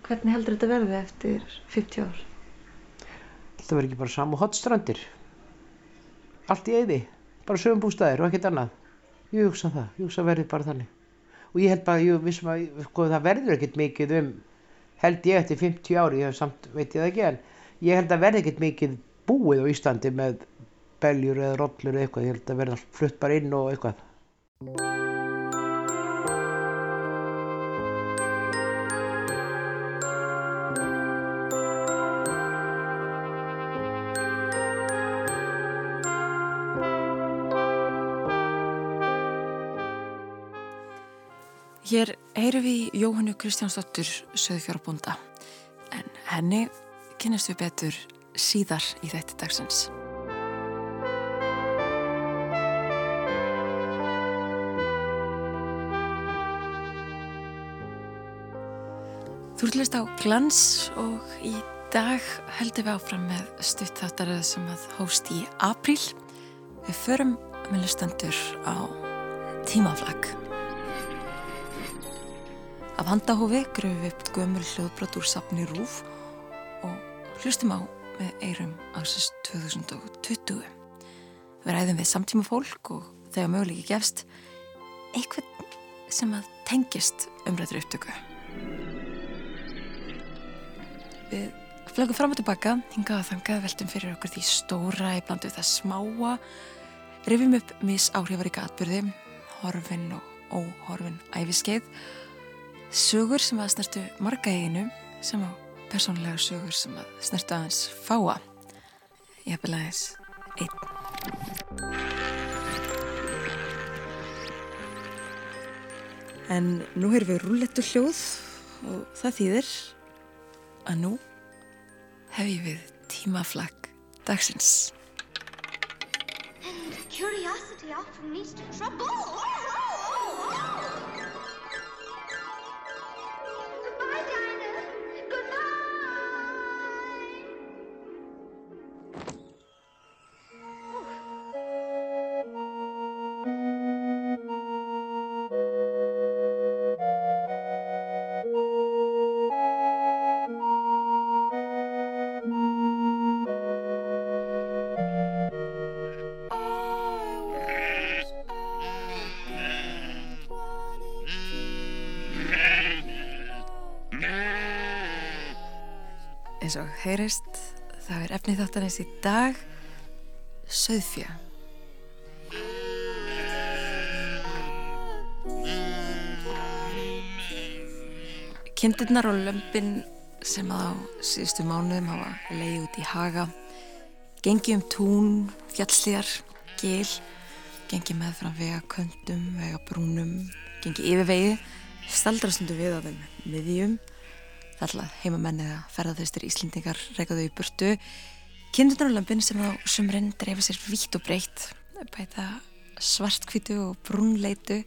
Hvernig heldur þetta verði eftir 50 ár? Þetta verður ekki bara samu hotstrandir. Allt í eyði. Bara sögum bústæðir og ekkert annað. Ég hugsa það. Ég hugsa verði bara þannig. Og ég held bara, ég vissum að sko, það verður ekkert mikið um, held ég eftir 50 ári, ég hef samt, veit ég það ekki, en ég held að verði ekkert mikið búið á Íslandi með beljur eða rollur eða eitthvað. Ég held að verða flutt bara inn og eitthvað. Jóhannu Kristjánsdóttur Söðfjárabúnda en henni kynast við betur síðar í þetta dagsins. Þú ert á glans og í dag heldum við áfram með stuttáttaröð sem að hóst í apríl. Við förum með lustendur á tímaflag. Af handahófi gröfum við upp gömul hljóðbrot úr sapni Rúf og hlustum á með eirum ásins 2020. Við ræðum við samtíma fólk og þegar möguleiki gefst eitthvað sem að tengist umrættur upptöku. Við flögum fram og tilbaka, hingað að þangað veltum fyrir okkur því stóra í blandu það smáa, rifjum upp mis áhrifaríka atbyrði, horfin og óhorfin æfiskeið, sögur sem að snertu marga eiginu, sem á persónlega sögur sem að snertu aðeins fáa. Ég hef vel aðeins einn. En nú erum við rúlettu hljóð og það þýðir að nú hef ég við tímaflag dagsins. Eins og heyrist það er efnið þáttanins í dag Söðfjö Kindirnar og lömpin sem á síðustu mánuðum hafa leið út í haga gengi um tún, fjallslíðar gil, gengi með frá vega köndum, vega brúnum gengi yfirvegi staldrastundu við á þeim miðjum alltaf heimamenn eða ferðarþaustir Íslendingar reykaðu í burtu. Kindurnarlömpin sem á sumrinn dreifa sér vítt og breytt bæta svartkvítu og brúnleitu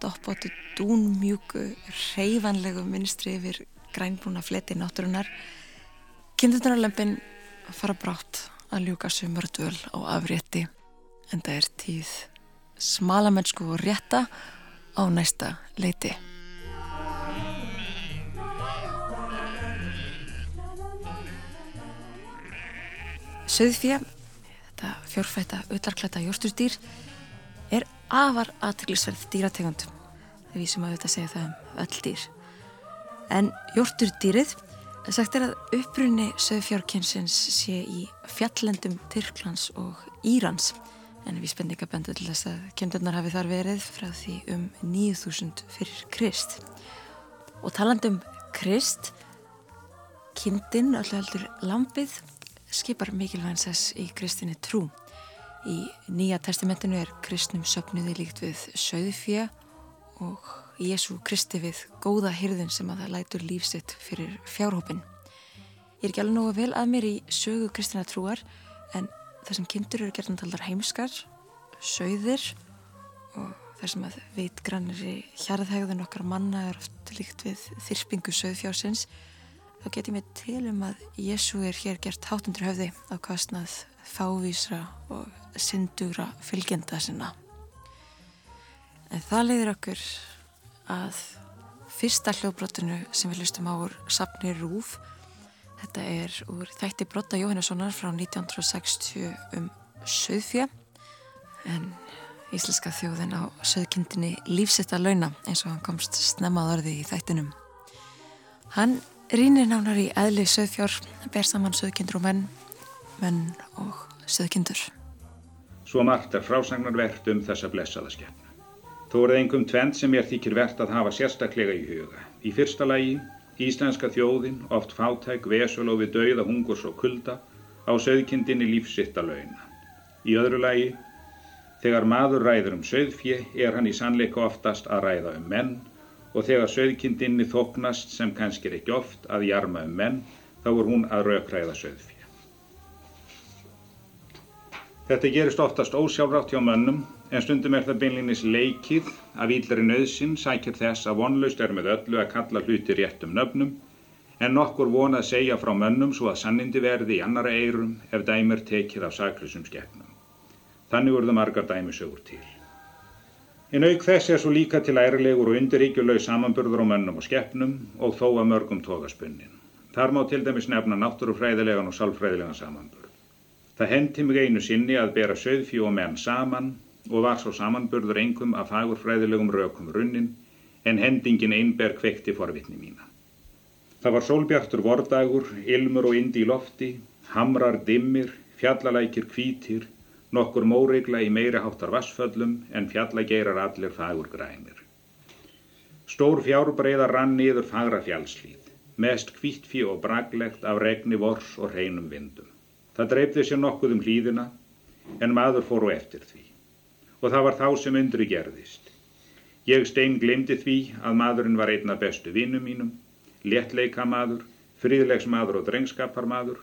doppóttu dúnmjúku reyfanlegu minstri yfir grænbrúna fleti náttúrunar kindurnarlömpin fara brátt að ljúka sumardvöl á afrétti en það er tíð smalamennsku og rétta á næsta leiti Söðfjö, þetta fjórfætta öllarklæta jórsturdýr, er afar aðteglisverð dýrategund. Það vísum að auðvitað segja það um öll dýr. En jórsturdýrið, sagt er að upprunni söðfjárkynnsins sé í fjallendum Tyrklands og Írans. En við spendingaböndu til þess að kjöndurnar hafi þar verið frá því um 9000 fyrir Krist. Og talandum Krist, kindin, alltaf heldur lampið, skipar mikilvænsess í kristinni trú. Í Nýja testamentinu er kristnum söpnuði líkt við söðfjö og Jésu kristi við góða hyrðin sem að það lætur lífsitt fyrir fjárhópin. Ég er ekki alveg nógu vel að mér í sögu kristina trúar en það sem kindur eru gerðan taldar heimskar, söðir og þar sem að veitgrannir hjarðhægðun okkar manna er oft líkt við þyrpingu söðfjásins þá get ég mig til um að Jésu er hér gert hátundur höfði á kostnað fávísra og syndugra fylgjenda sinna. En það leiðir okkur að fyrsta hljóðbrotinu sem við lustum á úr Sapni Rúf. Þetta er úr þætti brotta Jóhannessonar frá 1960 um söðfjö en íslenska þjóðin á söðkindinni lífsetta launa eins og hann komst snemmað orði í þættinum. Hann rínir nánar í eðli söðfjár, ber saman söðkindur og menn, menn og söðkindur. Svo margt er frásagnarvert um þessa blessaða skefnu. Þó er það einhverjum tvend sem ég þykir verðt að hafa sérstaklega í huga. Í fyrsta lagi, íslenska þjóðin, oft fátæk, vesul og við dauða, hungurs og kulda, á söðkindinni lífsitta launa. Í öðru lagi, þegar maður ræður um söðfje er hann í sannleika oftast að ræða um menn og þegar söðkindinni þoknast sem kannski er ekki oft að jarma um menn, þá er hún að raukræða söðfje. Þetta gerist oftast ósjálfrátt hjá mönnum en stundum er það beinlinis leikið af íllari nöðsin sækir þess að vonlaust er með öllu að kalla hluti réttum nöfnum en nokkur vonað segja frá mönnum svo að sannindi verði í annara eirum ef dæmir tekið af saklusum skeppnum. Þannig voruð margar dæmisögur til. En auk þess er svo líka til ærilegur og undiríkjuleg samanburður á mönnum og skeppnum og þó að mörgum tógaspunnin. Þar má til dæmis nefna náttúrufræðilegan og sálfræðilegan samanburð. Það hendi mig einu sinni að bera söðfjú og menn saman og var svo samanburður engum af fagurfræðilegum rökum runnin en hendingin einber kvekti forvitni mína. Það var sólbjartur vordagur, ilmur og indi í lofti, hamrar dimmir, fjallalækir kvítir, nokkur móregla í meiri háttar vassföllum en fjallageirar allir fagur grænir. Stór fjárbreiðar rann niður fagra fjallslíð, mest kvítfí og braglegt af regni vors og hreinum vindum. Það dreifði sér nokkuð um hlýðina en maður fór á eftir því og það var þá sem undri gerðist. Ég stein glemdi því að maðurinn var einn af bestu vinnum mínum, léttleika maður, fríðlegs maður og drengskapar maður,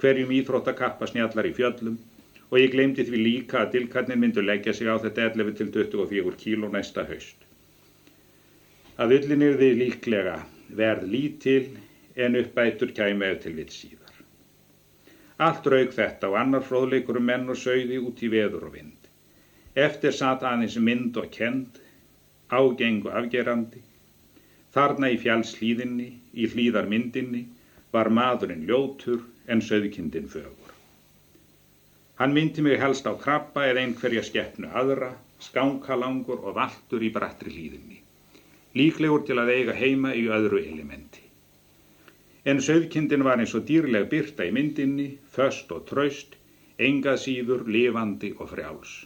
hverjum íþrótt að kappa snjallar í fjöllum og ég glemdi því líka að dilkarnir myndu leggja sig á þetta 11 til 24 kíló næsta haust. Að ullin því líklega verð lítil en uppbætur kæmi eða til vitt síðar. Allt raug þetta og annar fróðleikur um menn og sögði út í veður og vind. Eftir satt aðeins mynd og kend, ágengu afgerandi. Þarna í fjallslíðinni, í hlýðarmyndinni, var maðurinn ljótur en söðkindin fögur. Hann myndi mig helst á krabba eða einhverja skeppnu aðra, skankalangur og valtur í brattri hlýðinni. Líklegur til að eiga heima í öðru elementi. En söðkindin var eins og dýrleg byrta í myndinni, föst og traust, engað síður, lifandi og frjáls.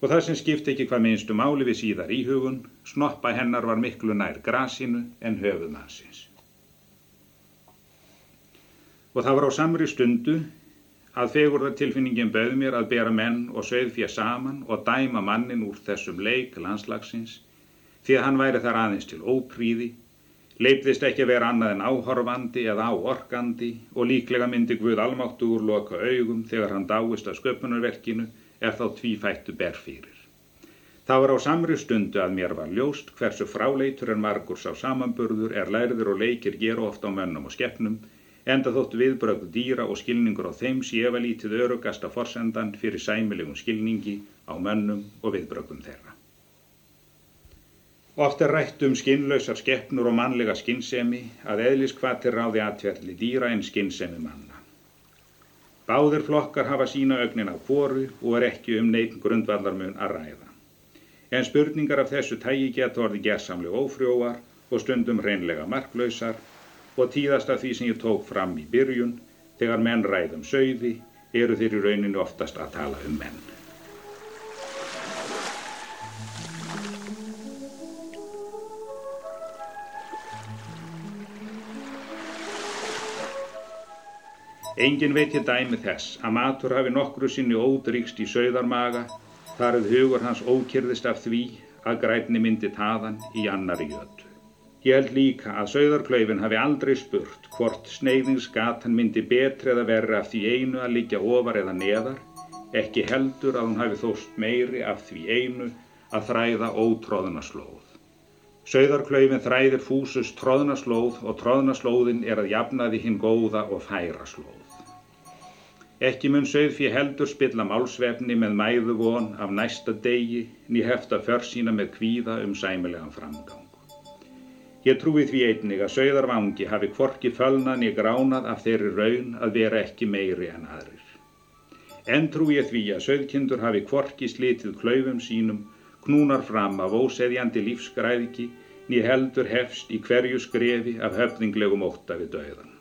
Og það sem skipti ekki hvað minnstu máli við síðar íhugun, snoppa hennar var miklu nær grasinu en höfuðmannsins. Og það var á samri stundu að fegurðartilfinningin bauð mér að bera menn og sögðfja saman og dæma mannin úr þessum leik landslagsins því að hann væri þar aðeins til ópríði, leipðist ekki að vera annað en áhorfandi eða áorkandi og líklega myndi Guð almáttugur loka augum þegar hann dáist að sköpunarverkinu er þá tvífættu ber fyrir. Það var á samri stundu að mér var ljóst hversu fráleitur en margur sá samanburður er lærður og leikir gera ofta á mönnum og skeppnum enda þóttu viðbrögð dýra og skilningur á þeim séfa lítið örugasta forsendan fyrir sæmilegum skilningi á mönnum og viðbrögðum þeirra. Oft er rætt um skinnlausar skeppnur og mannlega skinnsemi að eðliskvatir ráði atverðli dýra en skinnsemi manna. Báðir flokkar hafa sína ögnin á kvoru og er ekki um neitt grundvallarmun að ræða. En spurningar af þessu tægi geta orði gerðsamlega ófrjóar og stundum hreinlega marklausar og tíðast af því sem ég tók fram í byrjun, þegar menn ræðum sögði, eru þeir í rauninu oftast að tala um menn. Engin veit ég dæmi þess að matur hafi nokkru sinni ódrykst í sögðarmaga, þar að hugur hans ókyrðist af því að grætni myndi taðan í annari jötu. Ég held líka að sögðarklaufin hafi aldrei spurt hvort sneiðingsgatan myndi betri eða verri af því einu að liggja ofar eða neðar, ekki heldur að hún hafi þóst meiri af því einu að þræða ótróðuna slóð. Sögðarklaufin þræðir fúsus tróðna slóð og tróðna slóðin er að jafnaði hinn góða og færa slóð. Ekki mun sögðfí heldur spilla málsvefni með mæðu von af næsta degi ný hefta försýna með kvíða um sæmilegan framgang. Ég trúi því einnig að sögðarvangi hafi kvorki fölnan í gránað af þeirri raun að vera ekki meiri en aðrir. En trúi ég því að sögkindur hafi kvorki slitið klaufum sínum, knúnar fram af óseðjandi lífsgræðiki, ný heldur hefst í hverju skrefi af höfninglegum ótta við döðan.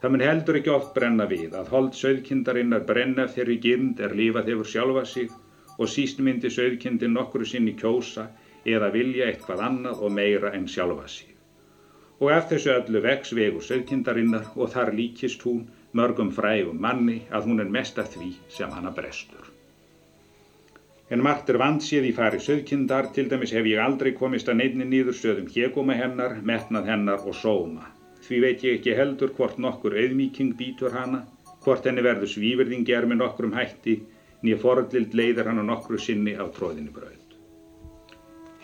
Það mun heldur ekki oft brenna við að hold sögkindarinnar brenna þeirri gyrnd er lífað hefur sjálfa sig og síst myndi sögkindin nokkru sinni kjósa eða vilja eitthvað annað og meira en sjálfa sig. Og af þessu öllu vex vegur sögkindarinnar og þar líkist hún mörgum frægum manni að hún er mest að því sem hana brestur. En margt er vandsið í fari sögkindar, til dæmis hef ég aldrei komist að neinni nýður sögum hégóma hennar, metnað hennar og sóma. Því veit ég ekki heldur hvort nokkur auðmíking býtur hana, hvort henni verður svíverðing er með nokkrum hætti, nýja forðlild leiðir hana nokkru sinni af tróðinni brauð.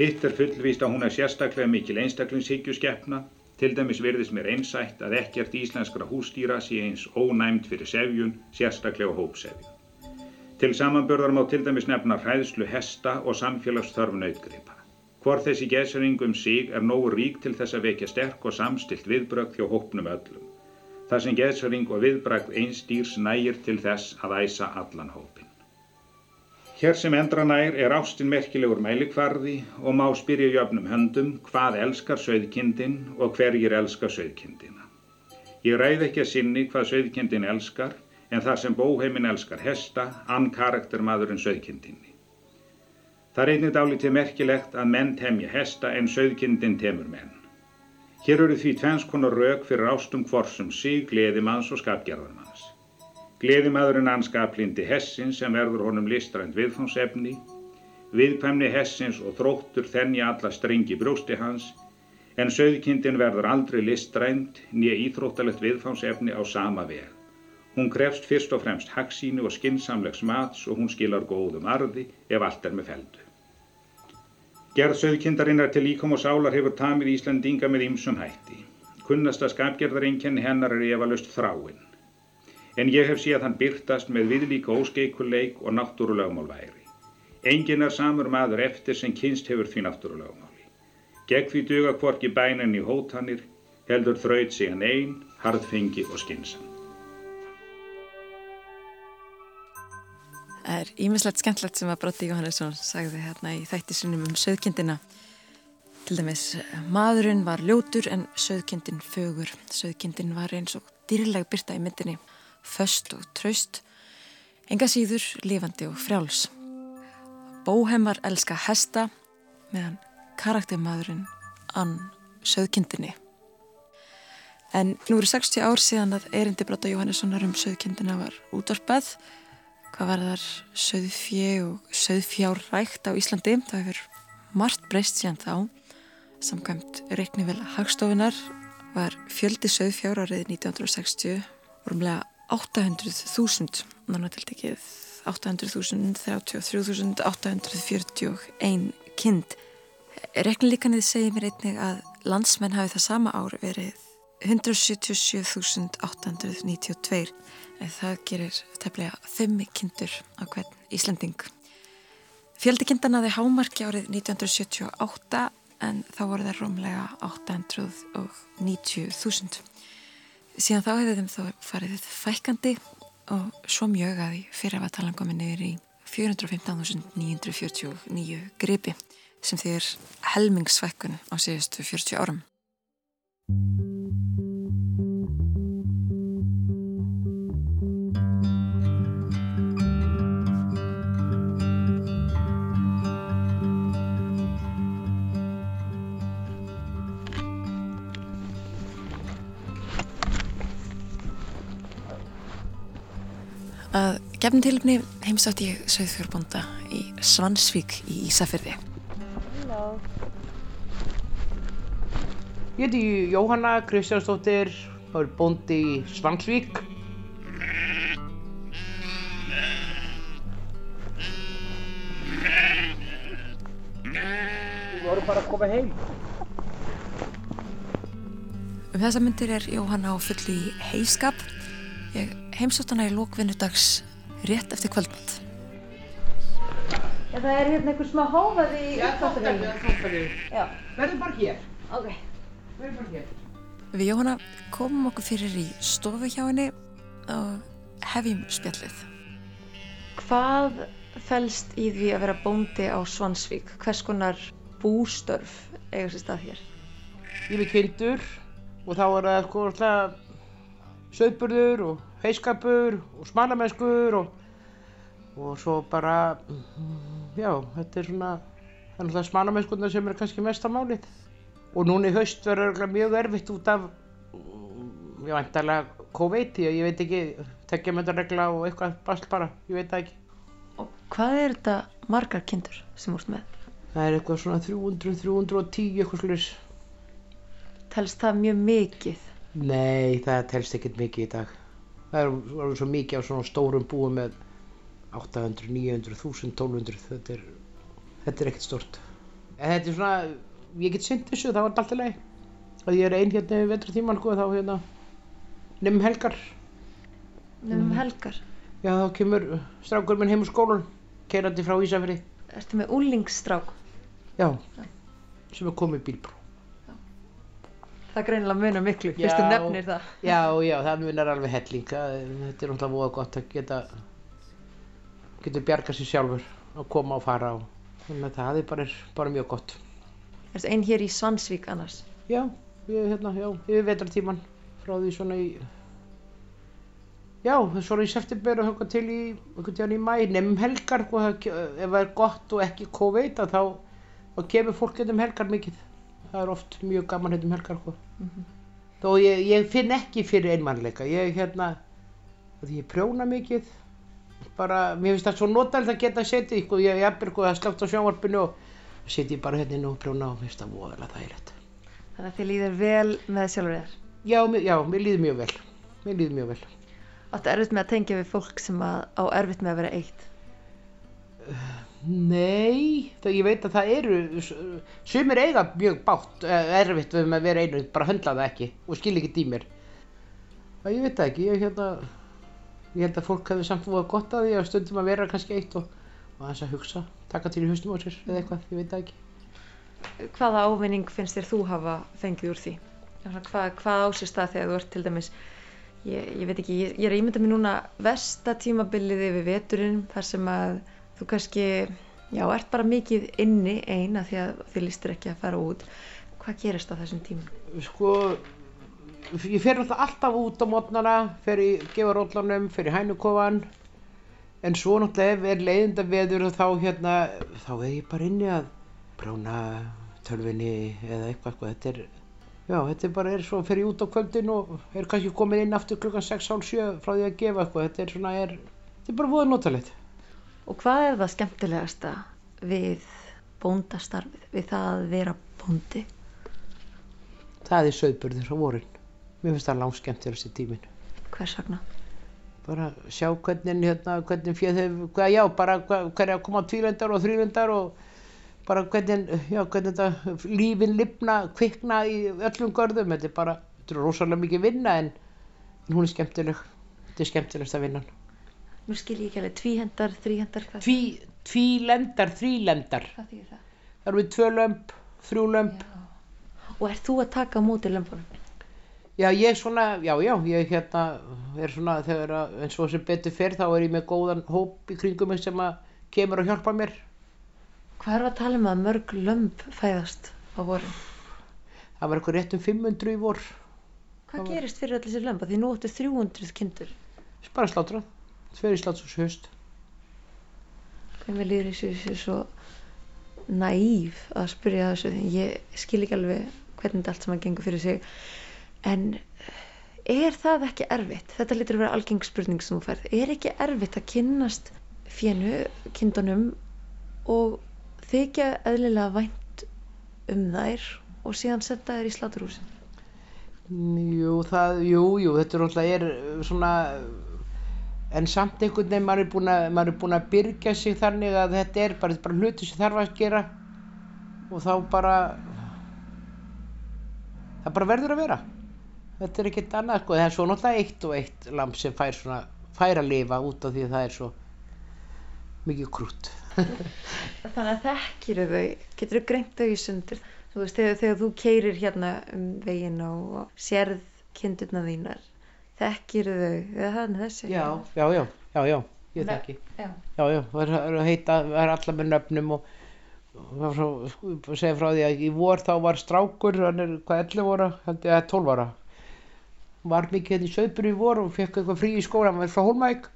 Hitt er fullvíst að hún er sérstaklega mikil einstaklingshyggju skeppna, til dæmis virðist mér einsætt að ekkert íslenskra hústýra sé eins ónæmt fyrir sefjun, sérstaklega hópsefjun. Til samanbörðar má til dæmis nefna hræðslu hesta og samfélagsþörf nautgripa. Hvor þessi gesering um sig er nógu rík til þess að vekja sterk og samstilt viðbrögð hjá hópnum öllum. Það sem gesering og viðbrögð einstýrs nægir til þess að æsa allan hópin. Hér sem endra nær er ástin merkilegur mælikvarði og má spyrja jöfnum höndum hvað elskar söðkindin og hverjir elskar söðkindina. Ég ræð ekki að sinni hvað söðkindin elskar en þar sem bóheimin elskar hesta, ann karaktermaðurinn söðkindinni. Það einnig dálítið merkilegt að menn temja hesta en söðkindin temur menn. Hér eru því tvenskonar rauk fyrir ástum hvorsum sig, gleðimanns og skapgerðarmanns. Gleðimaðurinn anskaplindi hessin sem verður honum listrænt viðfónsefni, viðkvæmni hessins og þróttur þennja alla strengi brjósti hans, en söðkindin verður aldrei listrænt nýja íþróttalegt viðfónsefni á sama veg. Hún krefst fyrst og fremst hagsínu og skinsamlegs mats og hún skilar góðum arði ef allt er með feldu. Gerð söðkindarinnar til líkom og sálar hefur tamið Íslandinga með ýmsum hætti. Kunnasta skapgerðareinkenni hennar er efalust þráinn. En ég hef séð hann byrtast með viðlíka óskeikuleik og náttúrulögmál væri. Engin er samur maður eftir sem kynst hefur því náttúrulögmáli. Gegn því duga hvorki bænin í hótanir, heldur þraut sig hann einn, harðfengi og skynsam. Það er ímislegt skemmtlegt sem að Broddi Jóhannesson sagði hérna í þætti sinum um söðkindina. Til dæmis, maðurinn var ljótur en söðkindin fögur. Söðkindin var eins og dýrlega byrta í myndinni, föst og traust, enga síður, lifandi og frjáls. Bóhemar elska hesta meðan karaktermaðurinn ann söðkindinni. En nú eru 60 ár síðan að erindi Brodda Jóhannessonar um söðkindina var útvarpað hvað var þar söðfjö og söðfjárrækt á Íslandi. Það hefur margt breyst síðan þá. Samkvæmt reiknivel hagstofunar var fjöldi söðfjár árið 1960 orumlega 800.000 náttúrulega tiltekið 800.000, 33.000, 841 kind. Reiknilíkanið segir mér einnig að landsmenn hafi það sama ár verið 177.892 það gerir tefnilega 5 kindur á hvern Íslanding. Fjöldi kindanaði hámarki árið 1978 en þá voru það rómlega 890.000. Síðan þá hefði þeim þá farið fækandi og svo mjög að í fyrir að talan komið niður í 415.949 gripi sem því er helmingsfækkun á síðustu 40 árum. Að gefnum tilöfni heimsátt ég Söðfjórbonda í Svansvík í Ísafyrði. Halló. Ég heiti Jóhanna Kristjánsdóttir og er bóndi í Svansvík. Þú voru bara að koma heim. Um þessa myndir er Jóhanna á fulli í heiskap. Ég heimsótt hana í lókvinnudags rétt eftir kvöldmatt. Já, það er hérna einhver smá hófað í Já, þáttafæri, uppfattarveginn. þáttafæri. Já. Verður bara hér. Ok. Við Jóhanna komum okkur fyrir í stofu hjá henni og hefjum spjallið. Hvað felst í því að vera bóndi á Svansvík? Hvers konar bústörf eiga sér stað hér? Ég er með kindur og þá er það sko alltaf söðburður og heiskapur og smalamennskur og, og svo bara, já, þetta er svona, það er náttúrulega smalamennskurna sem er kannski mesta málið. Og núna í haust verður örugglega mjög erfitt út af, mm, já, eintalega COVID, að ég veit ekki, tekja með þetta regla og eitthvað basl bara, ég veit það ekki. Og hvað er þetta margar kindur sem úrst með? Það er eitthvað svona 300, 310, eitthvað slúðis. Telst það mjög mikið? Nei, það telst ekkert mikið í dag. Það er orðið svo mikið á svona stórum búum með 800, 900, 1000, 1200. Þetta er, þetta er ekkert stort. En þetta er svona, ég get synd þessu, það var alltaf leið. Að ég er ein hérna í vetratíman, sko, þá hérna, nefnum helgar. Nefnum helgar. Já, þá kemur strákur minn heim úr skólan, keirandi frá Ísafri. Ertu með úlingsstrák? Já, sem er komið bílbrú. Það greinilega munar miklu, fyrst þú nefnir það. Já, já, það munar alveg hellinga. Þetta er náttúrulega voða gott að geta, getur bjarga sér sjálfur að koma og fara og þannig að það er bara, bara mjög gott. Ertu einn hér í Svansvík annars? Já, ég hérna, já, yfir vetartíman frá því svona í, já, svona í september og höfka til í, í mæ, nefnum helgar, og það, ef það er gott og ekki COVID, þá, þá kemur fólk hérna um helgar mikið. Það er oft mjög gaman hérna um helgar, sko. Þó ég, ég finn ekki fyrir einmannleika, ég hérna, því ég prjóna mikið, bara, mér finnst það svo notalegt að geta setið, sko, ég er sko að slögt á sjónvarpinu og setið bara hérna inn og prjóna og mér finnst það voðalega þægilegt. Þannig að þið líður vel með sjálfur þér. Já, já, mér líður mjög vel, mér líður mjög vel. Áttu erfitt með að tengja við fólk sem að, á erfitt með að vera eitt. Nei, það, ég veit að það eru, sumir eiga mjög bátt, eh, erfitt við með að vera einu, bara höndla það ekki og skil ekki mér. Það ég veit það ekki, ég hérna, ég held að fólk hefði samt fóða gott að því að stundum að vera kannski eitt og, og aðeins að hugsa, taka til í haustum á sér eða eitthvað, ég veit það ekki. Hvaða ávinning finnst þér þú hafa fengið úr því? Hvað, hvað á sér stað þegar þú ert til dæmis, ég, ég veit ekki, ég, ég er að ímynda mér núna versta tímabilið yfir veturinn þar sem að þú kannski, já, ert bara mikið inni eina því að þið listir ekki að fara út. Hvað gerist á þessum tímum? Sko, ég fer alltaf út á mótnana, fer í gefa róllanum, fer í hænukofan, en svo náttúrulega ef er leiðinda veður þá hérna, þá er ég bara inni að brána tölvinni eða eitthvað, eitthvað, þetta er, já, þetta er bara, er svo, fer ég út á kvöldin og er kannski komin inn aftur klukkan 6.30 frá því að gefa eitthvað, þetta er svona, er, þetta er bara voða notalegt. Og hvað er það skemmtilegasta við bóndastarfið, við það að vera bóndi? Það er söðburður á vorin. Mér finnst það langskemmtilegast í tíminn. Hvers vegna? bara sjá hvernig hérna, hvernig fjöð hvað, já, bara hverja koma tvílendar og þrýlendar og bara hvernig, já, hvernig þetta lífin lifna, kvikna í öllum görðum, þetta er bara, þetta er rosalega mikið vinna en, en hún er skemmtileg, þetta er skemmtilegst að vinna. Nú skil ég ekki alveg tvíhendar, þríhendar, hvað, Tví, tvílendar, þrýlendar, hvað þýðir það? það eru við tvö lömp, þrjú lömp, Og ert þú að taka móti lömpunum? já, ég svona, já, já, ég hérna er svona þegar að, eins og sem betur fyrr þá er ég með góðan hóp í kringum mig sem að kemur að hjálpa mér. Hvað er að tala um að mörg lömp fæðast á vorin? Það var eitthvað rétt um 500 í vor. Hvað gerist fyrir allir þessi lömp? Því nú áttu 300 kindur. bara slátrað, tveir í slátrús haust Hvað mér líður þessu, þessu svo naív að spyrja þessu. Ég skil ekki alveg hvernig þetta allt saman gengur fyrir sig. En er það ekki erfitt? Þetta lítur að vera algeng spurning sem þú færð. Er ekki erfitt að kynnast fjennu, kindunum og þykja eðlilega vænt um þær og síðan setja þær í sláturhúsin? jú, það, jú, jú, þetta er er svona en samt einhvern veginn maður er búinn að byrgja sig þannig að þetta er bara, bara hluti sem þarf að gera. Og þá bara það bara verður að vera. Þetta er ekkert annað sko, það er svo náttúrulega eitt og eitt lamp sem fær svona fær að lifa út af því að það er svo mikið krútt. Þannig að þekkir þau, getur þau greint þau í sundur. Þú veist, þegar, þegar þú keirir hérna um veginn og sérð kindurna þínar, þekkir þau, eða er þessi? já, já, já, já, já, ég þekki Já. já, það er að heita það er allar með nöfnum og það sko, segja frá því að í vor þá var strákur, hann er hvað 11 ára, held ég að 12 ára var mikið hérna í söðbur í vor og fekk eitthvað frí í skóla, hann var frá Hólmæk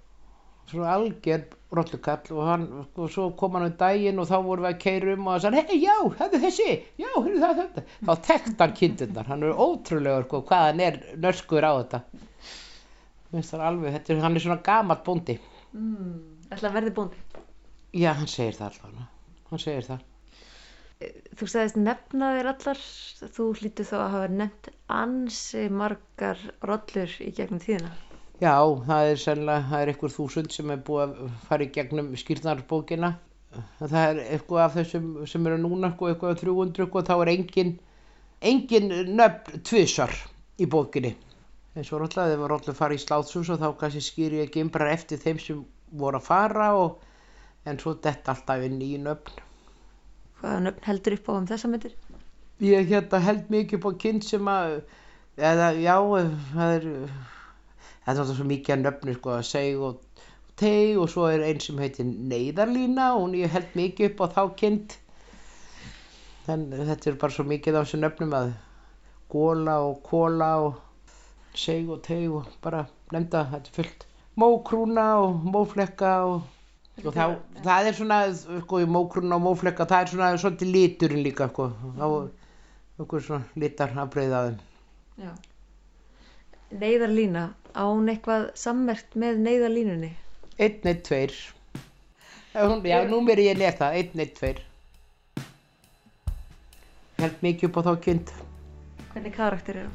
svona algjör rollukall og hann, og svo kom hann um daginn og þá vorum við að keira um og hann sagði, hei, já, það er þessi, já, heyrðu það, þetta þá tekst hann kindurnar, hann er ótrúlegur sko, hvað hann er nörskur á þetta minnst það alveg, þetta er, hann er svona gamall bóndi Mm, að verði bóndi. já, hann segir það alltaf hann segir það Þú sagðist nefna þér allar, þú hlýtur þá að hafa nefnt ansi margar rollur í gegnum tíðina. Já, það er sennilega, það er einhver þúsund sem er búið að fara í gegnum skýrnarbókina. Það er eitthvað af þessum sem eru núna, sko, eitthvað af 300 og þá er engin, engin nöfn tvisar í bókinni. Eins og rótlega, þegar var rótlega fara í slátshús og þá kannski skýri ég gimbrar eftir þeim sem voru að fara og en svo detta alltaf inn í nöfn. Hvaða nöfn heldur upp á um þessa myndir? Ég hérna held mikið upp á kind sem að, eða já, það er, það er náttúrulega svo mikið að nöfnu sko að seg og teg og svo er einn sem heitir Neyðarlína og ég held mikið upp á þá kind. En þetta er bara svo mikið á þessu nöfnum að góla og kóla og seg og teg og bara nefnda þetta er fullt. Mókrúna og móflekka og og þá, það er svona, sko, í mókruna og móflekka, það er svona svolítið liturinn líka, sko, þá okkur svona litar að breyða þeim. Já. Neyðarlína, án eitthvað sammert með neyðarlínunni? Einn, einn, tveir. Já, hún- Já, númer ég einn, tveir. Held mikið upp á þá kind. Hvernig karakter er hún?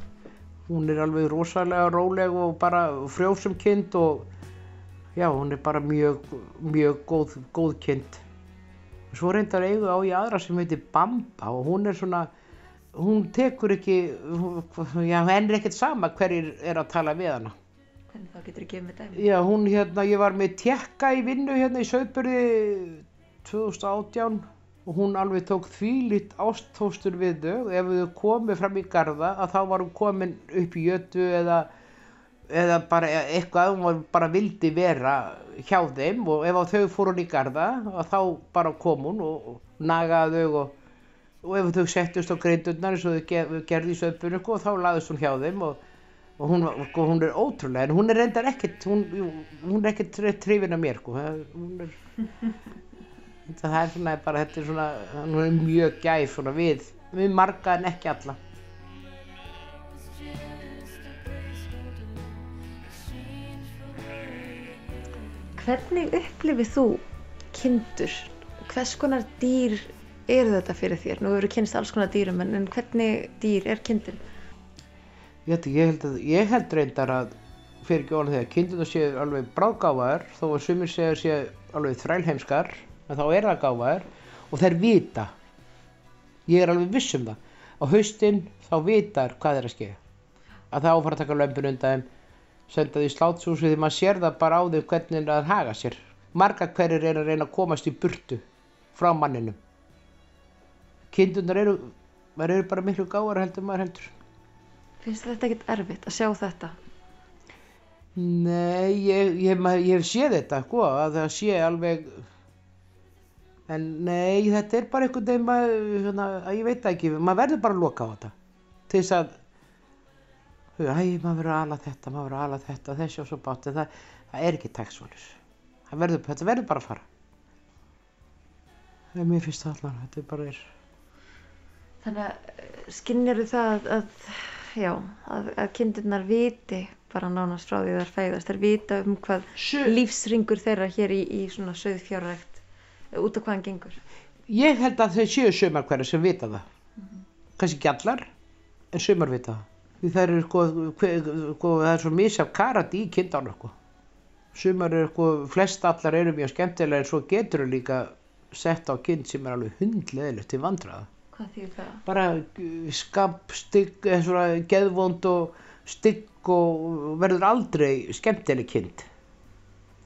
Hún er alveg rosalega róleg og bara frjósum kind og já, hún er bara mjög, mjög góð, góð kind. Svo reyndar eigu á í aðra sem heitir Bamba og hún er svona, hún tekur ekki, já, henn er ekkert sama hverjir er að tala við hana. Hvernig þá getur þú gefið með dæmi? Já, hún hérna, ég var með tekka í vinnu hérna í Sauðburði 2018 og hún alveg tók þvílitt ástóstur við þau ef þau komið fram í garda að þá var hún komin upp í jötu eða, eða bara eitthvað, hún var bara vildi vera hjá þeim og ef þau fór hún í garda að þá bara kom hún og, og nagaði þau og, og ef þau settust á greindurnar eins og þau ger- gerðu í Sauðburði sko, þá laðist hún hjá þeim og og hún, sko, hún er ótrúlega en hún er reyndar ekkert hún, hún er ekkert trefin af mér sko. Er það er svona bara þetta er svona hún er mjög gæf svona við við marga en ekki alla Hvernig upplifið þú kindur? Hvers konar dýr eru þetta fyrir þér? Nú eru kynst alls konar dýrum en, en hvernig dýr er kindin? ég held, ég held, að, ég held reyndar að fyrir ekki ólega þegar kindurna séu alveg bráðgáfaðar þó að sumir séu séu alveg þrælheimskar en þá er það gáfaðar og þær vita. Ég er alveg viss um það. Á haustinn þá vitar hvað er að ske. Að það áfara að taka lömpun undan senda því slátshúsi því maður sér það bara á því hvernig það haga sér. Marga hverjir er að reyna að komast í burtu frá manninum kindurnar eru maður eru bara miklu gáfar heldur maður heldur Finnst þetta ekkert erfitt að sjá þetta? Nei, ég, ég, ég hef séð þetta, sko, að það sé alveg, en nei, þetta er bara einhvern veginn, maður, svona, að ég veit ekki, maður verður bara að loka á þetta, til þess að, æ, maður verður að ala þetta, maður verður að ala þetta, þessi og svo bátt, en það, það er ekki verður, þetta verður bara að fara. En mér finnst það allan, þetta er bara er, Þannig að skinnir það að, að, já, að, að kindurnar viti bara nánast frá því þær fæðast. Þær vita um hvað Su- lífsringur þeirra hér í, í svona söðfjárrækt, út af hvað hann gengur. ég held að þau séu sumar hverja sem vita það, kannski ekki allar, en sumar vita það. Því það eru sko, sko, það er svo misjaf karat í kindan sko. Sumar eru sko, flest allar eru mjög skemmtilega en svo getur þau líka sett á kind sem er alveg hundleðilegt til vandraða. Hvað þýðir það? Bara uh, skap, stygg, eða svona geðvond og stygg og verður aldrei skemmtileg kind.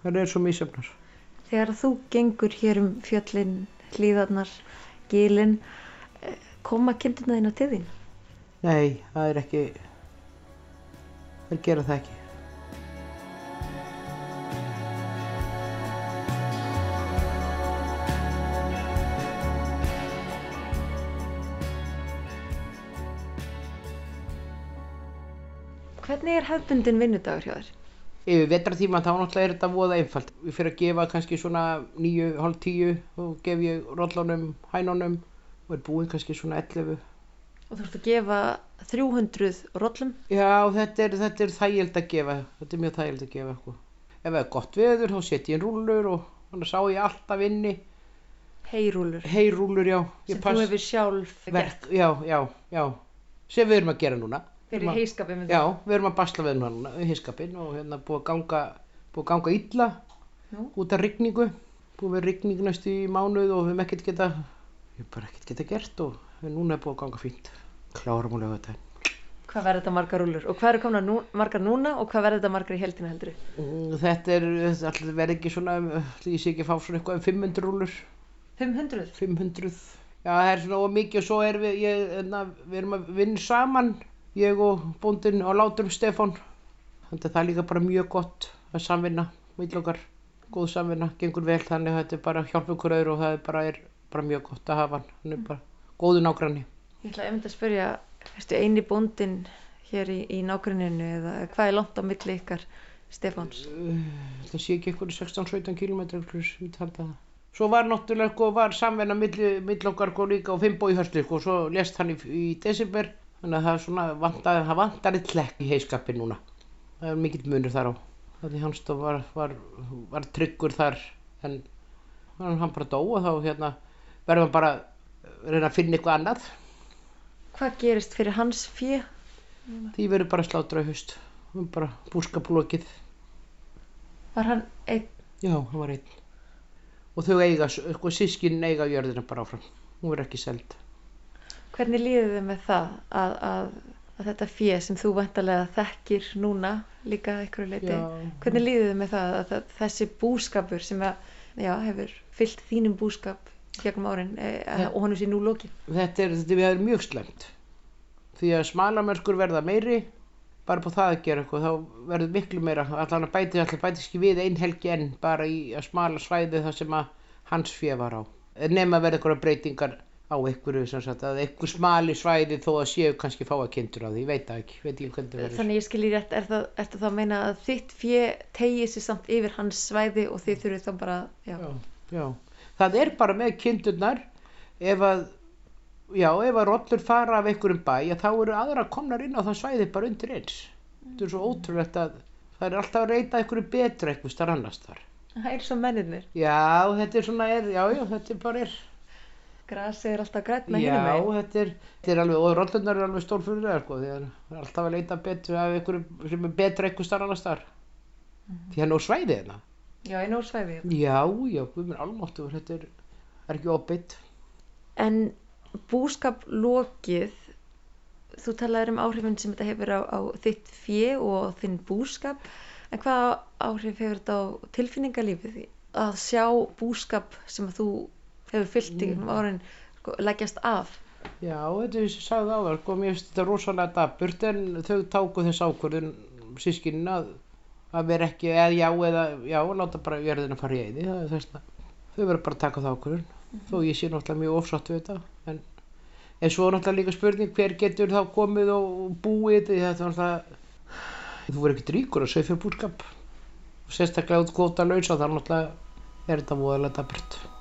Það er svo misjafnar. Þegar þú gengur hér um fjöllin, hlíðarnar, gilin, eh, koma kindurna þína til þín? Nei, það er ekki, þeir gera það ekki. Hvernig er hefbundin vinnudagur hjá þér? Yfir vetratíma þá náttúrulega er þetta voða einfalt. Ég fyrir að gefa kannski svona níu, hálf tíu og gef ég rollunum, hænunum og er búinn kannski svona 11. Og þú ert að gefa 300 rollum. Já, þetta er, þetta er þægild að gefa, þetta er mjög þægild að gefa. Sko. Ef það er gott veður þá set ég inn rúllur og þannig sá ég alltaf inni. Heyrúlur. Heyrúllur, já. Sem þú hefur sjálf verk, já, já, já. Sem við erum að gera núna. Fyrir með Já, við erum að basla við hiskapin og hérna búið að ganga, búið að ganga illa Nú. út af rigningu. Búið vera rigning næstu í mánuð og við höfum ekkert geta, við bara ekkert geta gert og núna er búið að ganga fínt. Klárum og lögum þetta. Hvað verður þetta margar rúlur? Og hvað eru komna nú, margar núna og hvað verður þetta margar í heldina heldur? Þetta er, þetta verði ekki svona, ég sé ekki að fá svona eitthvað um 500 rúlur. 500? 500 já það er svona of mikið og svo er við ég, enna, við erum að vinna saman ég og bóndin og láturum Stefán. Þannig að það er líka bara mjög gott að samvinna mill okkar. Góð samvinna, gengur vel þannig að þetta er bara hjálp ykkur öðru og það er bara, er bara mjög gott að hafa hann, hann er bara góðu nágranni. Ég ætla einmitt að spyrja, erstu eini bóndin hér í, í nágruninu eða hvað er langt á milli ykkar Stefáns? það sé ekki ykkur 16-17 km svo var náttúrulega sko, var samvinna mill, mill okkar sko, líka og Fimbo í hörslu og svo lest hann í, í desember þannig að það, er svona, vantar, það vantar eitt hlekk í heiskapin núna það er mikill munur þar á þannig hans þá var, var, var tryggur þar en hann, hann bara dó og þá hérna verður hann bara að reyna að finna eitthvað annað Hvað gerist fyrir hans fjö? því verður bara slátra í Hann bara búskaplokið Var hann einn? Já, hann var einn. Og þau eiga, sko, sískin eiga jörðina bara áfram. Hún verður ekki seld. Hvernig líður þið með það að, að, að þetta fjö sem þú vantarlega þekkir núna líka að ykkur leiti? Hvernig líður þið með það að, að þessi búskapur sem já, hefur fyllt þínum búskap gegnum árin e, og honum sé nú lokið? Þetta er, þetta er mjög slemt. Því að smalamörskur verða meiri, bara på það að gera eitthvað, þá verður miklu meira. Allan að bæti, allan bæti ekki við ein helgi enn bara í að smala svæði það sem að hans fjö var á. Nefn að verða eitthvað breytingar á einhverju, sem sagt, að einhver smali svæði þó að séu kannski fáa kindur á því, ég veit það ekki, veit ekki hvernig það verður. Þannig ég skil í rétt, er það, ertu þá að meina að þitt fjö tegið sér samt yfir hans svæði og þið þurfið þá bara, já, já, já. það er bara með kindurnar ef að já, ef að rollur fara af einhverjum bæ að þá eru aðra komnar inn á það svæði bara undir eins þetta er svo ótrúlegt að það er alltaf að reyta einhverju betra einhver starf annars þar það er svo mennirnir. já, þetta er svona er, já, já, þetta er bara er Grasið er alltaf grætna já, hinum megin. þetta er, þetta er alveg, og rollurnar eru alveg stórfyrir sko, því að það er alltaf að leita betur af einhverju sem er betra einhver starf annars þar því hann er á svæði hérna Já, einu úr svæði. já, já, við mér almáttur þetta er, er ekki óbytt En búskap lokið, þú talaður um áhrifin sem þetta hefur á, á þitt fjö og þinn búskap, en hvað áhrif hefur þetta á tilfinningalífið? Að sjá búskap sem að þú hefur fyllt í mm. árin sko, leggjast af. Já, þetta er sem ég sagði áður, sko, mér finnst þetta rosalega daburt en þau táku þess ákvörðun sískinin að, að vera ekki, eða já, eða já, láta bara jörðina fara í eyði, það er þess að þau verður bara að taka það ákvörðun, þó ég sé náttúrulega mjög ofsátt við þetta, en, en svo náttúrulega líka spurning hver getur þá komið og búið því þetta er náttúrulega, þú verður ekkert ríkur að segja fyrir búskap, sérstaklega út kvóta laus og það náttúrulega er þetta voðalega daburt.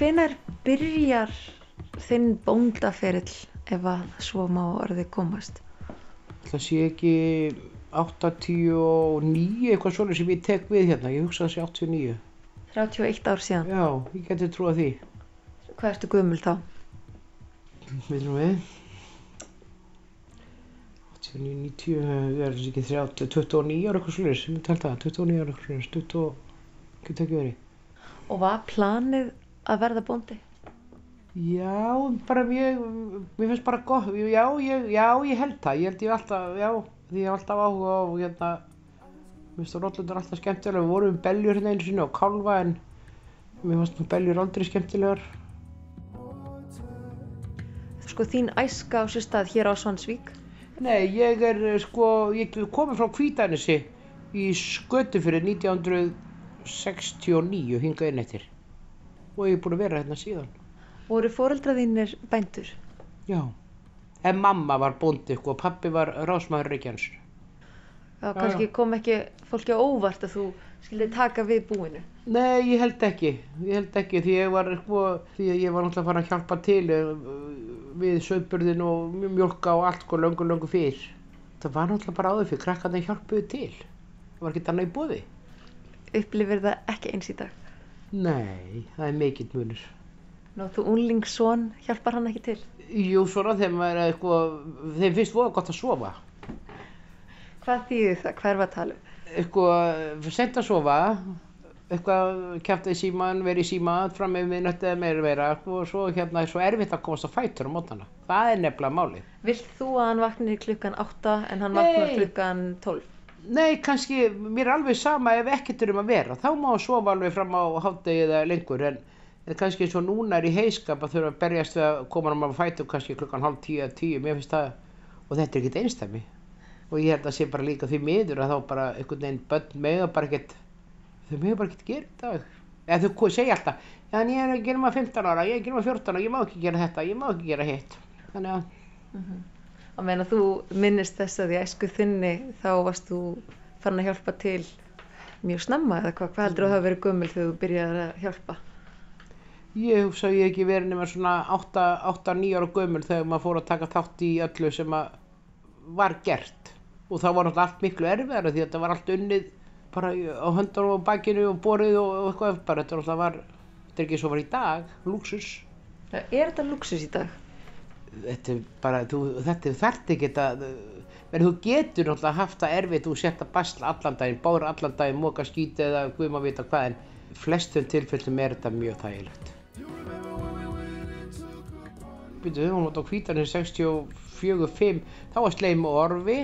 En hvenær byrjar þinn bóndaferill ef að svo má orðið komast? Það sé ekki 89 eitthvað svona sem ég tek við hérna, ég hugsa sé 89. 31 ár síðan. Já, ég geti trúa því. Hvað ertu gömul þá? Veitum við? 69, 90, það er þessi ekki 30, 29 ára eitthvað slúðis, ég myndi held það, 29 ára eitthvað slúðis, 20, getur ekki verið. Og var planið að verða bóndi? Já, bara mjög, mér finnst bara gott, já, ég, já, ég held það, ég held ég alltaf, já, því ég hef alltaf áhuga á, hérna, mér finnst það rótlundur alltaf skemmtilega, við vorum um beljur hérna einu sinni og kálfa en mér finnst það beljur aldrei skemmtilegar. Sko þín æska á sér stað hér á Svansvík. Nei, ég er sko, ég komið frá Kvítanessi í skötu fyrir 1969 hingað inn eftir og ég er búin að vera hérna síðan. Voru fóreldra þínir bændur? Já, en mamma var bóndi sko, og pappi var rásmaður Reykjanes. Já, kannski kom ekki fólki á óvart að þú skildi taka við búinu. Nei, ég held ekki, ég held ekki því ég var sko, því ég var náttúrulega farin að hjálpa til eh, við sauðburðin og mjölka og allt sko löngu löngu fyrr. Það var náttúrulega bara áður fyrir krakkarnir hjálpuðu til. Það var ekki í bóði. Upplifir það ekki eins í dag. Nei, það er mikill munur. Nú, þú unlingsson, hjálpar hann ekki til? Jú, svona þeim, er, sko, þeim finnst voða gott að sofa. Hvað þýðir það? Hvað er að tala um? Eitthvað, sent að sofa, eitthvað kæftið síman, verið í síma fram með minnötti eða meira vera og svo hérna er svo erfitt að komast á fætur á mótana. Það er nefnilega málið. Vilt þú að hann vakni klukkan 8 en hann vaknar klukkan 12? Nei, kannski, mér er alveg sama ef ekkert er um að vera. Þá má að sofa alveg fram á hátdegi eða lengur en, en kannski eins og núna er í heiskap að þurfa að berjast við að koma hann á fætur kannski klukkan hálf tíu eða tíu, mér finnst það, og þetta er ekkert einstæmi. Og ég held að sé bara líka því miður að þá bara einhvern veginn börn mega bara ekkert, þau mega bara ekkert gera þetta. Eða þau segja alltaf, en ég er ekki nema 15 ára, ég er ekki nema 14 ára, ég má ekki gera þetta, ég má ekki gera hitt. Þannig að, Á meðan að þú minnist þess að í æsku þinni þá varst þú farin að hjálpa til mjög snemma eða hvað, hvað heldur þú að hafa verið gömul þegar þú byrjaði að hjálpa? Ég hugsa að ég hef ekki verið nema svona 8-9 ára gömul þegar maður fór að taka þátt í öllu sem að var gert og það var náttúrulega allt miklu erfiðara því að þetta var allt unnið bara á höndunum og bakinu og borið og, og eitthvað bara þetta náttúrulega var þetta er ekki svo var í dag, luxus Er þetta luxus í dag? Þetta er bara, þú, þetta þarft ekki að menn þú getur náttúrulega haft það erfitt þú sett að basla allan daginn, bára allan daginn móka skíti eða guð maður vita hvað en flestum tilfellum er þetta mjög þægilegt. Býtu, hún var á hvítanir 64-5 þá var sleim og orfi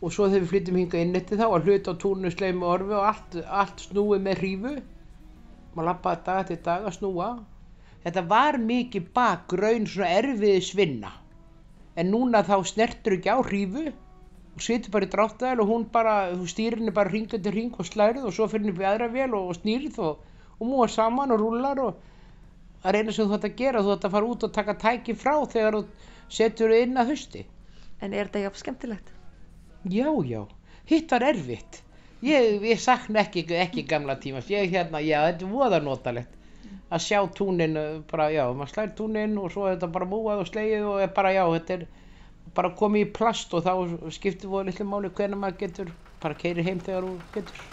og svo þegar við flyttum hinga inn eftir þá var hlut á túnu sleim og orfi og allt, allt snúið með hrífu. Maður lappaði dag til dag að snúa þetta var mikið bakgraun svona erfiði svinna en núna þá snertur ekki á hrífu og situr bara í dráttaðil og hún bara, henni bara hring eftir hring og slærið og svo fyrir henni upp í aðra vel og, og snýrið og, og múa saman og rúlar og það er eina sem þú ætti að gera, þú ætti að fara út og taka tæki frá þegar þú setur inn að hausti. En er þetta jafn skemmtilegt? Já, já, hitt var erfitt. Ég, ég sakna ekki, ekki gamla tímas, ég hérna, já, þetta er voða notalegt að sjá túnin, eh, bara, já, maður slær túnin og svo er þetta bara múað og slegið og er bara, já, þetta er bara komið í plast og þá skiptir voða litlu máli hvernig maður getur, bara keiri heim þegar þú getur.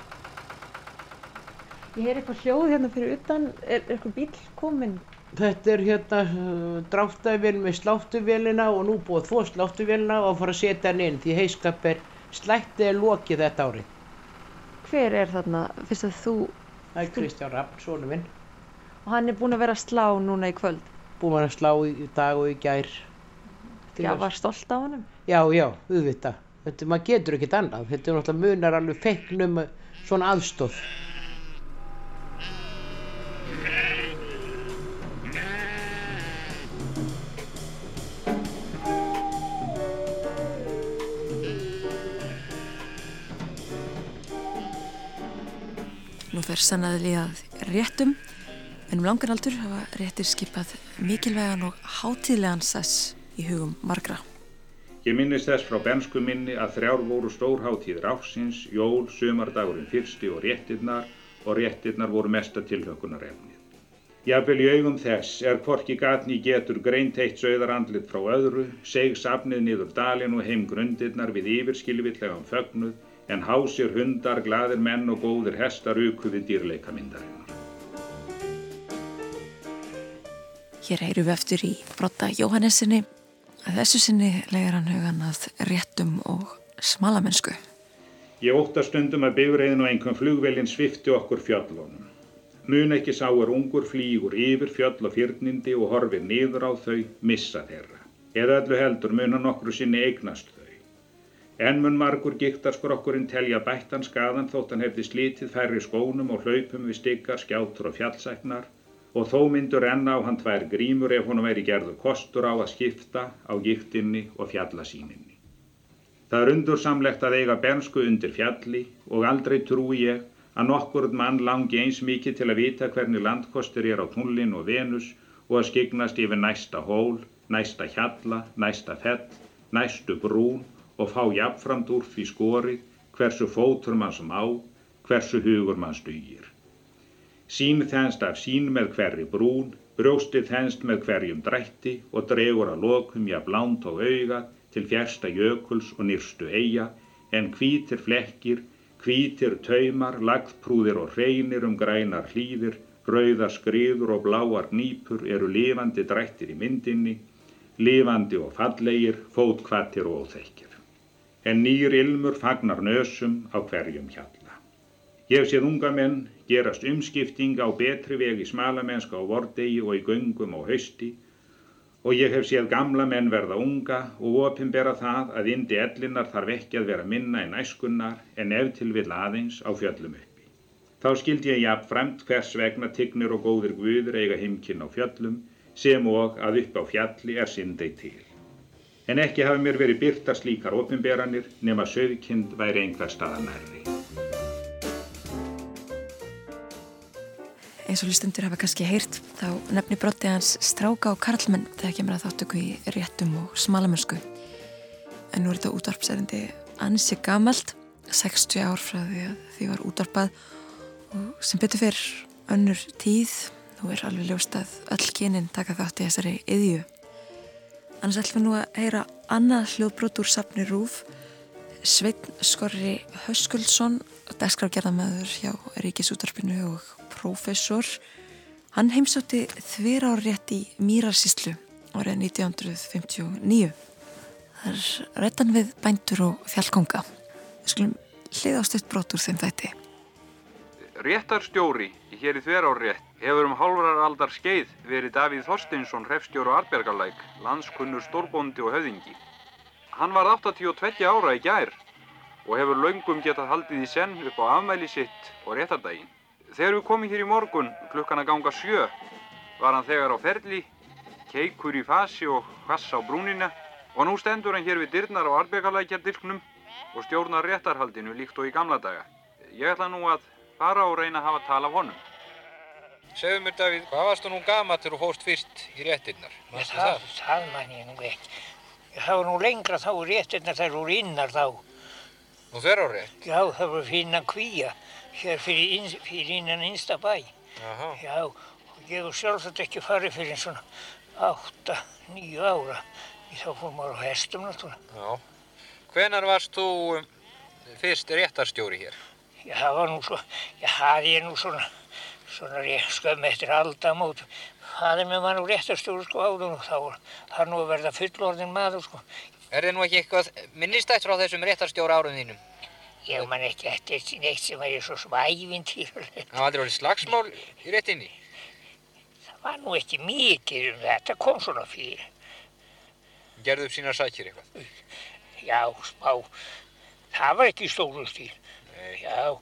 Ég heyr eitthvað hljóð hérna fyrir utan, er, er eitthvað bíl kominn? Þetta er hérna uh, dráttæfinn með sláttuvélina og nú búið þvó sláttuvélina og að fara að setja hann inn því heiskap er slættið er lokið þetta árið. Hver er þarna, fyrst að þú, Það er Kristján Rapp, sonu minn. Og hann er búinn að vera að slá núna í kvöld. Búið að slá í, dag og í gær. Já, var stolt af honum. Já, já, auðvitað. Þetta, maður getur ekkert annað. Þetta er náttúrulega munar alveg feiknum svona aðstóð. Nú fer sannaðli að réttum, en um langan aldur hafa réttir skipað mikilvægan og hátíðlegan sess í hugum margra. Ég minnist þess frá bensku minni að þrjár voru stórháttíðir ársins, jól, sumardagurinn fyrsti og réttirnar og réttirnar voru mesta tilhökunar efnið. Jafnvel í augum þess er hvorki gatni getur greint eitt sögðar andlit frá öðru, seg safnið niður dalinn og heim grundirnar við yfirskilvillegum fögnuð, en hásir hundar, glaðir menn og góðir hestar uku við Hér heyrum við eftir í Brotta Jóhannesinni þessu sinni legar hann hugan að réttum og smalamennsku. Ég ótta stundum að bifreiðin og einhvern flugvelin svifti okkur fjöllunum. Mun ekki sá er ungur flýgur yfir fjöll og fyrnindi og horfir niður á þau, missa þeirra. Eða öllu heldur mun hann okkur sinni eignast þau. En mun margur giktarskur okkurinn telja bættan skaðan þótt hann hefði slítið færri skónum og hlaupum við stikkar, skjátur og fjallsæknar og þó myndur enn á hann tvær grímur ef hún væri gerðu kostur á að skipta á giktinni og fjallasíninni. Það er undursamlegt að eiga bernsku undir fjalli og aldrei trúi ég að nokkurð mann langi eins mikið til að vita hvernig landkostur er á tunlinn og venus og að skygnast yfir næsta hól, næsta hjalla, næsta fell, næstu brún og fá jafnframt úr því skorið hversu fótur mann sem á, hversu hugur mann stugir. Sín þennst af sín með hverri brún, brjóstið þennst með hverjum drætti og dregur að lokum jafn lánt á auga til fjärsta jökuls og nýrstu eiga, en hvítir flekkir, hvítir taumar, lagðprúðir og hreinir um grænar hlýðir, rauðar skriður og bláar nýpur eru lifandi drættir í myndinni, lifandi og fallegir, fótkvattir og óþekkir. En nýr ilmur fagnar nösum á hverjum hjalla. Ég séð unga menn gerast umskipting á betri veg í smalamennska á vordegi og í göngum á hausti og ég hef séð gamla menn verða unga og opinbera það að indi ellinnar þarf ekki að vera minna en æskunnar en ef til vil aðeins á fjöllum uppi. Þá skildi ég jafnframt hvers vegna tignir og góðir guður eiga heimkinn á fjöllum sem og að upp á fjalli er syndei til. En ekki hafi mér verið byrta slíkar opinberanir nema söðkind væri einhver staða Eins og hlustundur hafa kannski heyrt þá nefni brotti hans stráka og karlmenn þegar kemur að þáttöku í réttum og smalamörsku. En nú er þetta útvarpsærindi ansi gamalt, 60 ár frá því að því var útvarpað og sem betur fyrr önnur tíð, nú er alveg ljóst að öll kynin taka þátt í þessari yðju. Annars ætlum við nú að heyra annað hljóðbrot úr safni Rúf, Sveitn Skorri Höskuldsson, dagskráfgerðamæður hjá Ríkisútvarpinu og prófessor. Hann heimsótti þverárrétt í Mýrarsíslu árið 1959. Það er réttan við bændur og fjallkonga. Við skulum hliða á stutt brot úr þeim þætti. Réttarstjóri hér í þverárrétt hefur um hálfrar aldar skeið verið Davíð Þorsteinsson, hrefstjóru Arbjörgalæk, landskunnur stórbóndi og höfðingi. Hann var 82 ára í gær og hefur laungum getað haldið í senn upp á afmæli sitt og réttardaginn. Þegar við komum hér í morgun klukkan að ganga sjö var hann þegar á ferli, keikur í fasi og hvass á brúnina og nú stendur hann hér við dyrnar á Arbjörgalækjardilknum og stjórnar réttarhaldinu líkt og í gamla daga. Ég ætla nú að fara og reyna að hafa tal af honum. Segðu mér Davíð, hvað varst þú nú gama til þú fórst fyrst í réttinnar? Manstu það, það? það man ég nú ekki. Það var nú lengra þá réttirna þær voru innar þá. Nú þver á rétt? Já, það voru finna kvíja hér fyrir, inn, fyrir innan innsta bæ. Jaha. Já, og ég hef sjálfsagt ekki farið fyrir svona átta, nýju ára. Þá fór maður á hestum náttúrulega. Já. Hvenar varst þú um, fyrst réttarstjóri hér? Já, það var nú svo, já, það er nú svona, svona skömm eftir aldamót. Það er með mann og réttarstjóru sko áður og þá var það nú að verða fullorðin maður sko. Er þið nú ekki eitthvað minnistætt frá þessum réttarstjóra árum þínum? Ég man ekki eftir neitt sem væri svo sem ævintýrulegt. Það var aldrei verið slagsmál í réttinni? Það var nú ekki mikið um þetta, kom svona fyrir. Gerðu upp sínar sækir eitthvað? Já, smá. Það var ekki stóru stíl. Nei. Já,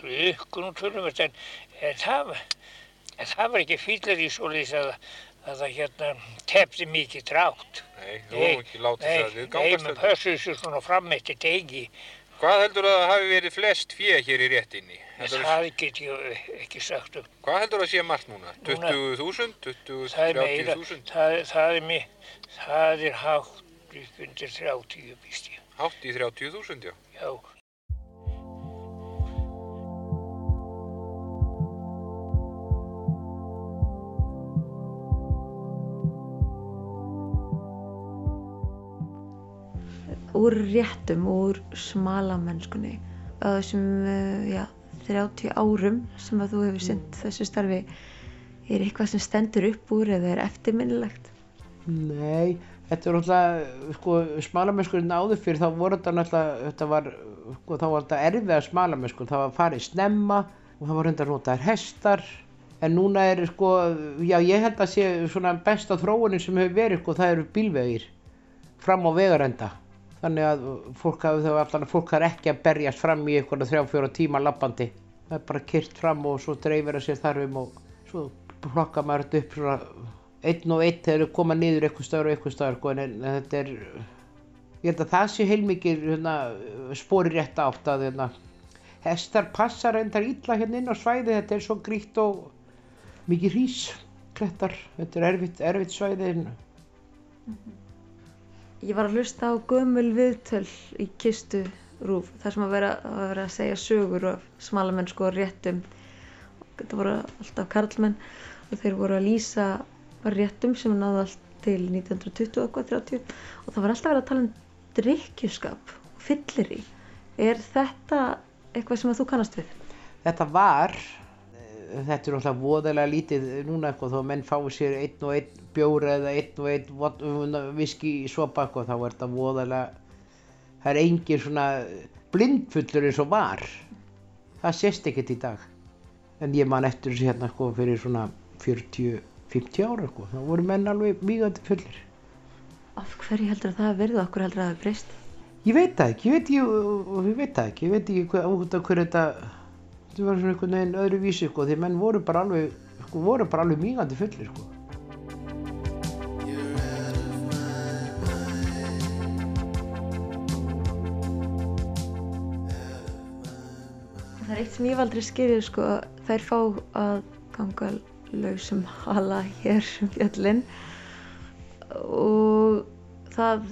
trukkun og tölumvert, en, en, það, var- það var ekki fyllir í svoleiðis að, að það hérna tefði mikið drátt. Nei, þú hefur ekki látið það við nei, gangast menn pössuðu sér svona fram eftir degi. Hvað heldur að það hafi verið flest fjö hér í réttinni? Heldur Það get ég ekki sagt um. Hvað heldur að sé margt núna? Núna- 20.000? 20, Það er meira, 30.000? það, það er mér, það er hátt upp undir 30 býst ég. Hátt í 30.000, já. Já, úr réttum, úr smalamennskunni á þessum uh, já, 30 árum sem að þú hefur synt þessu starfi. Er eitthvað sem stendur upp úr eða er eftirminnilegt? Nei, Þetta er náttúrulega, sko, smalamennskurinn áður fyrir þá voru þetta náttúrulega, þetta var, sko, þá var þetta erfiða smalamennskur, það var farið snemma og það var hundar notaðir hestar, en núna er, sko, já, ég held að sé svona besta þróunin sem hefur verið, sko, það eru bílvegir fram á vegarenda. Þannig að fólk hafi þá alltaf, fólk har ekki að berjast fram í einhverja þrjá, fjóra tíma lappandi. Það er bara kyrt fram og svo dreifir það sér þarfum og svo plokka maður þetta upp svona einn og einn þegar þau koma niður eitthvað stöður og eitthvað stöður sko, en, þetta er ég held að það sé heilmikið hérna, spori rétt átt að hérna, hestar passa reyndar illa hérna inn á svæði þetta er svo grítt og mikið hrís klettar, þetta er erfitt, erfitt svæði en Ég var að hlusta á gömul viðtöl í kistu rúf þar sem að vera að, vera að segja sögur af smalamennsku og réttum. Þetta voru alltaf karlmenn og þeir voru að lýsa réttum sem náðu allt til 1920 og eitthvað 30 og það var alltaf verið að tala um drikkjuskap og fyllir í er þetta eitthvað sem að þú kannast við? þetta var þetta er náttúrulega voðalega lítið núna eitthvað þó að menn fái sér einn og einn bjóra eða einn og einn viski í sopa eitthvað þá er þetta voðalega það er engin svona blindfullur eins og var. Það sést ekkert í dag. En ég man eftir þessu hérna sko fyrir svona 40-50 ára sko þá voru menn alveg mýgandi fullir. Af hverju heldur að það verið? Og okkur heldur að það breyst? ég veit það ekki, ég veit, ég, ég veit það ekki ég veit ekki hvað, út af hverju þetta þetta var svona einhvern veginn öðru vísi sko því menn voru bara alveg sko, voru bara alveg mýgandi fullir sko Það er eitt sem ég aldrei skilið sko, þær fá að ganga lausum hala hér um fjöllin og það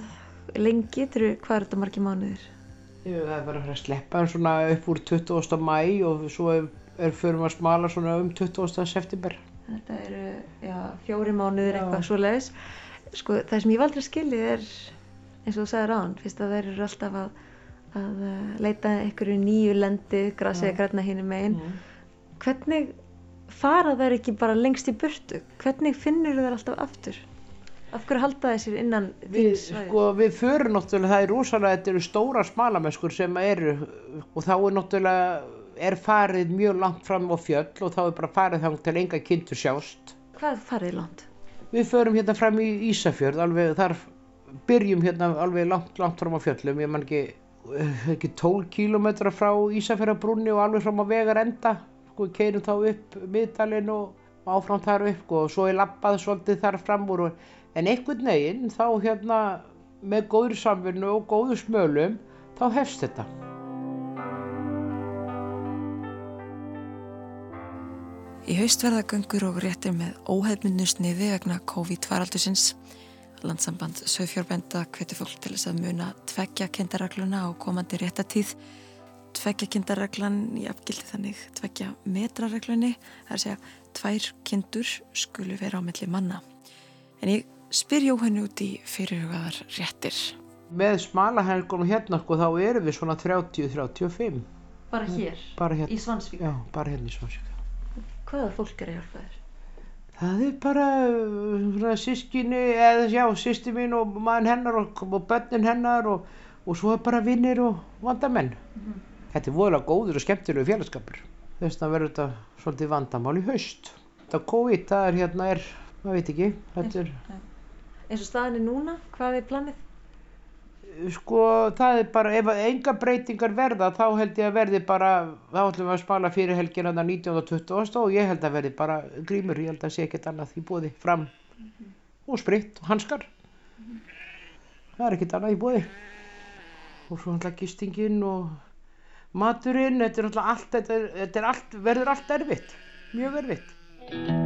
lengi, þetta hvað er þetta margir mánuðir? Það er bara að að sleppa hann svona upp úr 20. mæ og svo er, er fyrir að smala svona um 20. september. Þetta eru já, fjóri mánuðir Já. eitthvað svo leiðis. Sko, það sem ég hef aldrei skilið er eins og þú sagðir án, fyrst að þær eru alltaf að, að eh, leita einhverju nýju lendi, grasið græna hínum megin. Mm. Hvernig fara þær ekki bara lengst í burtu? Hvernig finnur þær alltaf aftur? Af hverju halda þessir innan Við, sko, við förum náttúrulega, það er rosalega, þetta eru stóra smalamennskur sem eru og þá er náttúrulega, er farið mjög langt fram á fjöll og þá er bara farið þang til enga kindur sjást. Hvað farið langt? Við förum hérna fram í Ísafjörð, alveg þar byrjum hérna alveg langt, langt fram á fjöllum, ég man ekki, ekki 12 kílómetra frá Ísafjörðabrúnni og alveg fram á vegar enda, sko, keirum þá upp miðdalinn og áfram þar upp sko, og svo er labbað svolítið þar fram úr og, en einhvern veginn þá hérna með góður samvinnu og góðu smölum þá hefst þetta. Í haust verða göngur og réttir með óhefmyndu sniði vegna COVID-faraldusins. Landsamband Söðfjórbænda hvetur fólk til þess að muna tveggja kindarregluna á komandi réttatíð. Tveggja kindarreglan í afgildi þannig tveggja metrareglunni, það er að segja tvær kindur skulu vera á milli manna. En ég spyr Jóhannu út í fyrirhugaðar réttir. Með smalahengunum hérna sko þá erum við svona 30-35, Bara hér, bara hérna, í Svansvík. já, bara hérna í Svansvík. Hvaða fólk er að hjálpa þér? Það er bara uh, svona sískinni, eða já, sýsti mín og maður hennar og, og börnin hennar og, og svo er bara vinnir og vandamenn. Þetta er voðalega góður og skemmtilegu félagskapur. Þess vegna verður þetta svolítið vandamál í haust. Þetta COVID, það er hérna, er, maður veit ekki, þetta er, Eins og staðin er núna, hvað er planið? sko, það er bara, ef enga breytingar verða, þá held ég að verði bara, þá ætlum við að spala fyrir helgina 19. og 20. og ég held að verði bara grímur, ég held að sé ekkert annað í bóði fram og spritt og hanskar. Það er ekkert annað í bóði. Og svo alltaf gistingin og maturinn, þetta er alltaf allt, þetta, er, þetta er allt, verður allt erfitt, mjög erfitt.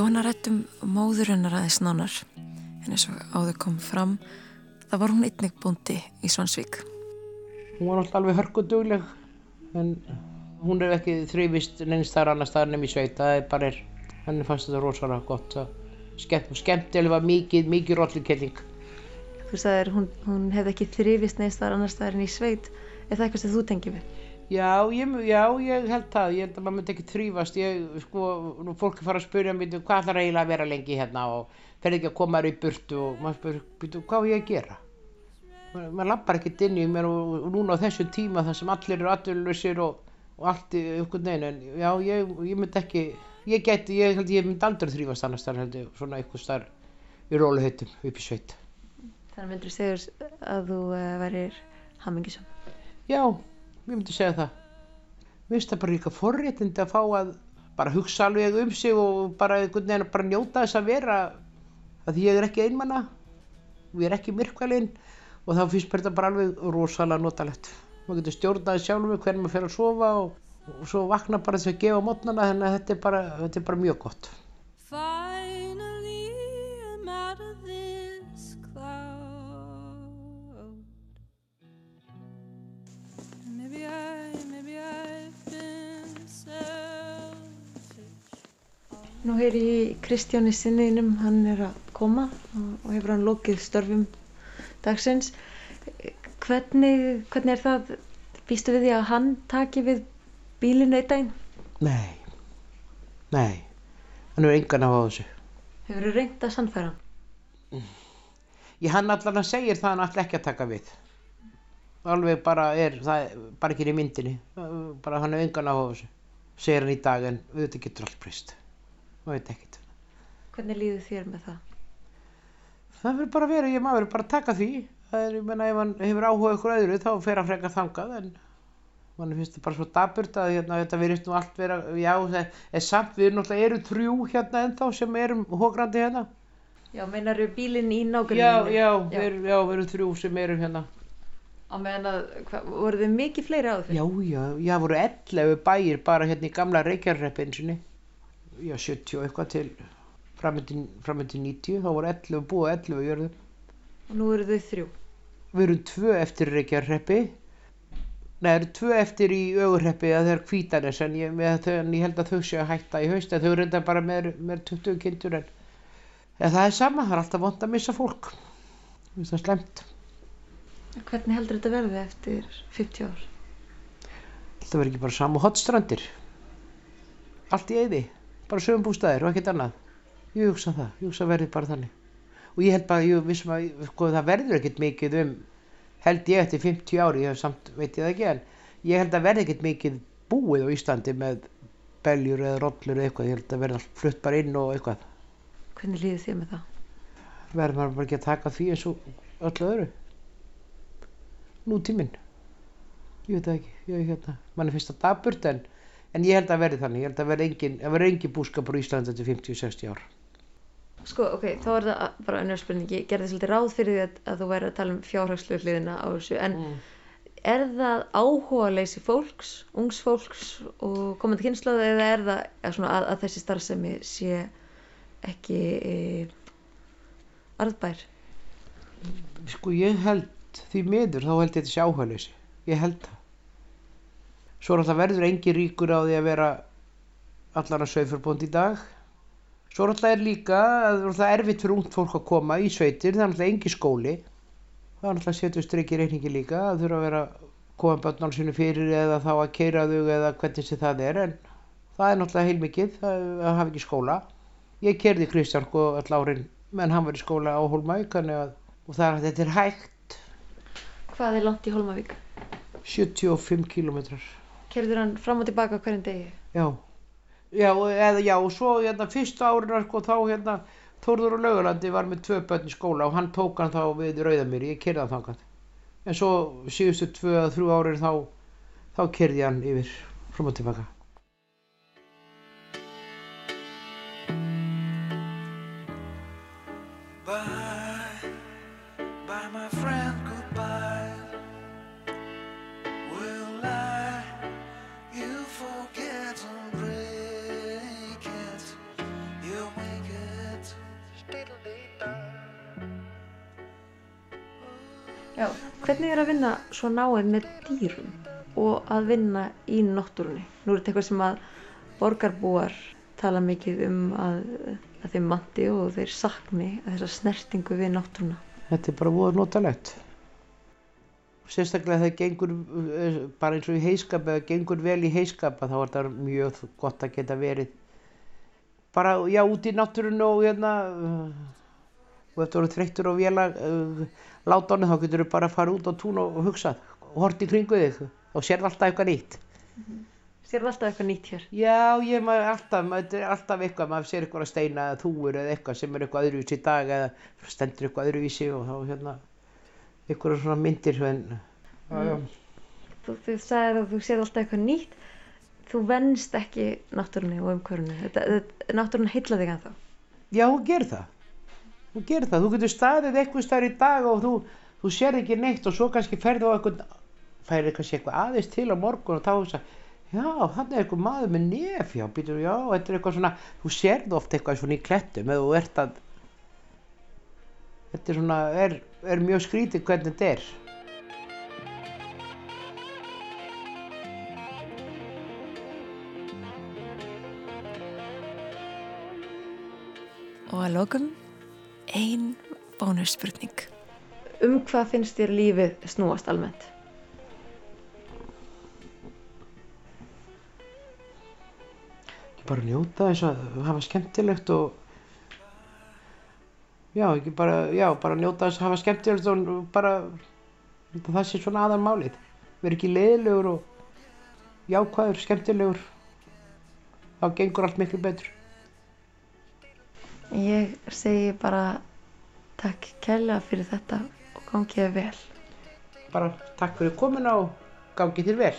Við Jóhanna rættum móður hennar aðeins nánar en eins og áður kom fram það var hún einnig bóndi í Svansvík. Hún var alltaf alveg hörkudugleg en hún er ekki þrifist neins þar annars þar nefn í sveit það er bara er, henni fannst þetta rosalega gott skemmt, skemmtileg var mikið, mikið rollukelling Þú sagðir hún, hún hefði ekki þrifist neist þar annars staðar en í sveit. Er það eitthvað sem þú tengir við? Já, ég, já, ég held það, ég held að maður myndi ekki þrýfast, ég, sko, nú fólki fara að spyrja mér, hvað ætlar eiginlega að vera lengi hérna og fer ekki að koma þér í burtu og maður spyrir, býtu, hvað á ég að gera? Ma- Maður lappar ekkert inn í mér og, og núna á þessum tíma þar sem allir eru atvinnuleysir og, og allt í einhvern veginn, en já, ég, ég myndi ekki, ég geti, ég held ég myndi aldrei þrýfast annars þar held ég, svona einhvers þar í róluhautum upp í sveit. Þannig myndur segja að þú uh, værir hamingisam. Já, ég myndi segja það. Mér finnst það bara líka forréttindi að fá að bara hugsa alveg um sig og bara bara njóta þess að vera að ég er ekki einmanna og ég er ekki myrkvælinn og þá finnst mér þetta bara alveg rosalega notalegt. Maður getur stjórnaði sjálfum mig hvernig maður fer að sofa og, og svo vakna bara þess að gefa mótnana þannig að þetta er bara, þetta er bara mjög gott. Kristjáni sinniðinum, hann er að koma og, hefur hann lokið störfum dagsins. Hvernig, hvernig er það, býstu við því að hann taki við bílinu einn daginn? Nei, nei, hann er engan á þessu. Hefur þú reynd að sannfæra hann? Ég hann allan að segir það hann ætla ekki að taka við. Alveg bara er, það er bara ekki í myndinni. Bara hann er engan á þessu. Segir hann í dag en auðvitað getur allt breyst. Það veit ekkert. Hvernig líður þér með það? Það verður bara að vera, ég maður bara að taka því. Það er, ég menna, ef hann hefur áhuga ykkur öðru þá fer hann frekar þangað en mann finnst það bara svo daburt að hérna, þetta verðist nú allt vera, já, það er samt, við náttúrulega erum þrjú hérna ennþá sem erum hógrandi hérna. Já, meinar þú bílinn í Já, nágruninu? já, við erum, já, við erum þrjú sem erum hérna. Að, hva, voru þið mikið fleiri áður fyrir? Já, já, já, voru 11 bæir bara hérna í gamla Reykjarreppinsinni. Já, 70 og eitthvað til framöndi 90, þá voru 11 búið 11 jörðum. Og nú eru þau þrjú. Við erum tvö eftir Reykjarreppi. Nei, það eru tvö eftir í Ögurreppi að það er Hvítanes en ég, þau, en ég held að þau séu að hætta í haust en þau reynda bara með, með 20 kindur en, það er sama, það er alltaf vond að missa fólk. Það er slemt. Hvernig heldur þetta verði eftir 50 ár? Það verður ekki bara samu hotstrandir. Allt í eyði. Bara sögum bústæðir og ekkert annað. Ég hugsa það. Ég hugsa verði bara þannig. Og ég held bara, ég vissum að sko, það verður ekkert mikið um, held ég eftir 50 ári, ég hef samt, veit ég það ekki, en ég held að verði ekkert mikið búið á Íslandi með beljur eða rollur eða eitthvað. Ég held að verði allt flutt bara inn og eitthvað. Hvernig líður þér með það? Verður maður bara ekki að taka því eins og öllu öðru. Nú tíminn. Ég veit það ekki. Ég, hérna, mann er fyrst að daburt en En ég held að verði þannig, ég held að verði engin, engin búskapur í Íslandi eftir 50-60 ár. Sko, ok, þá er það bara önnur spurning. Ég gerði svolítið ráð fyrir því að, að þú væri að tala um fjárhagslu hliðina á þessu. En er það áhuga leysi fólks, ungs fólks og komandi kynnslóðu eða er það ja, að, að þessi starfsemi sé ekki e, arðbær? Sko ég held því miður þá held ég þetta sé áhugaleysi. Ég held það. Svo er alltaf verður engin ríkur á því að vera allar að sögfurbónd í dag. Svo er alltaf er líka að það er erfitt fyrir ungt fólk að koma í sveitir, það er alltaf engin skóli. Það er alltaf að setja streik í reikningi líka, það þurfa að vera koma börnál sinu fyrir eða þá að keira þau eða hvernig sem það er. En það er náttúrulega heilmikið að hafa ekki skóla. Ég kerði Kristján sko all árin, menn hann var í skóla á Hólmavík, og það er að þetta er hægt. Hvað er langt í Holmavík? 75 kílómetrar. Kerður hann fram og tilbaka hverjum degi? Já, já, eða já, og svo hérna fyrsta árina sko þá hérna Þórður og Laugalandi var með tvö börn í skóla og hann tók hann þá við Rauðamýri, ég kerði hann þangað. En svo síðustu tvö að þrjú árin þá, þá kerði hann yfir fram og tilbaka. Svo náið með dýrum og að vinna í náttúrunni? Nú er þetta eitthvað sem að borgarbúar tala mikið um að, að þeim mandi og þeir sakni þessa snertingu við náttúruna. Þetta er bara voða notalegt. Sérstaklega þegar gengur, eh, bara eins og í heiskap, eða gengur vel í heiskapa, þá er þetta mjög gott að geta verið bara, já, út í náttúrunu og hérna, og eftir að þú þreyttur og vela uh, látónu, þá getur þú bara að fara út á tún og, hugsað og hort í kringu þig og sérð alltaf eitthvað nýtt. Sér alltaf eitthvað nýtt hér. Já, ég maður alltaf, maður er alltaf eitthvað, maður sér eitthvað að steina eða þúur eða eitthvað sem er eitthvað öðruvísi í dag eða stendur eitthvað öðruvísi og þá hérna eitthvað svona myndir en já, já. Þú, þú sagðir að þú sér alltaf eitthvað nýtt. Þú venst ekki náttúrunni og umhverfunu. Þetta, þetta, náttúrun heilla þig að þá. Já, hún gerir það. Hún gerir það. Þú getur staðið eitthvað staðar í dag og þú, þú sér ekki neitt og svo kannski ferðu á eitthvað, færið kannski eitthvað aðeins til á morgun og þá þess að, já, hann er eitthvað maður með nef, já, býtur, já, þetta er eitthvað svona, þú sérðu oft eitthvað svona í klettum eða þú ert að, þetta er svona, er, er mjög skrítið hvernig þetta er. Og að lokum, ein bónusspurning. Um hvað finnst þér lífið snúast almennt? bara njóta þess að hafa skemmtilegt og já, ekki bara, já, bara njóta þess að hafa skemmtilegt og bara það sé svona aðan málið vera ekki leiðilegur og jákvæður, skemmtilegur þá gengur allt miklu betur Ég segi bara takk kærlega fyrir þetta og gangið þér vel. bara takk fyrir komuna og gangi þér vel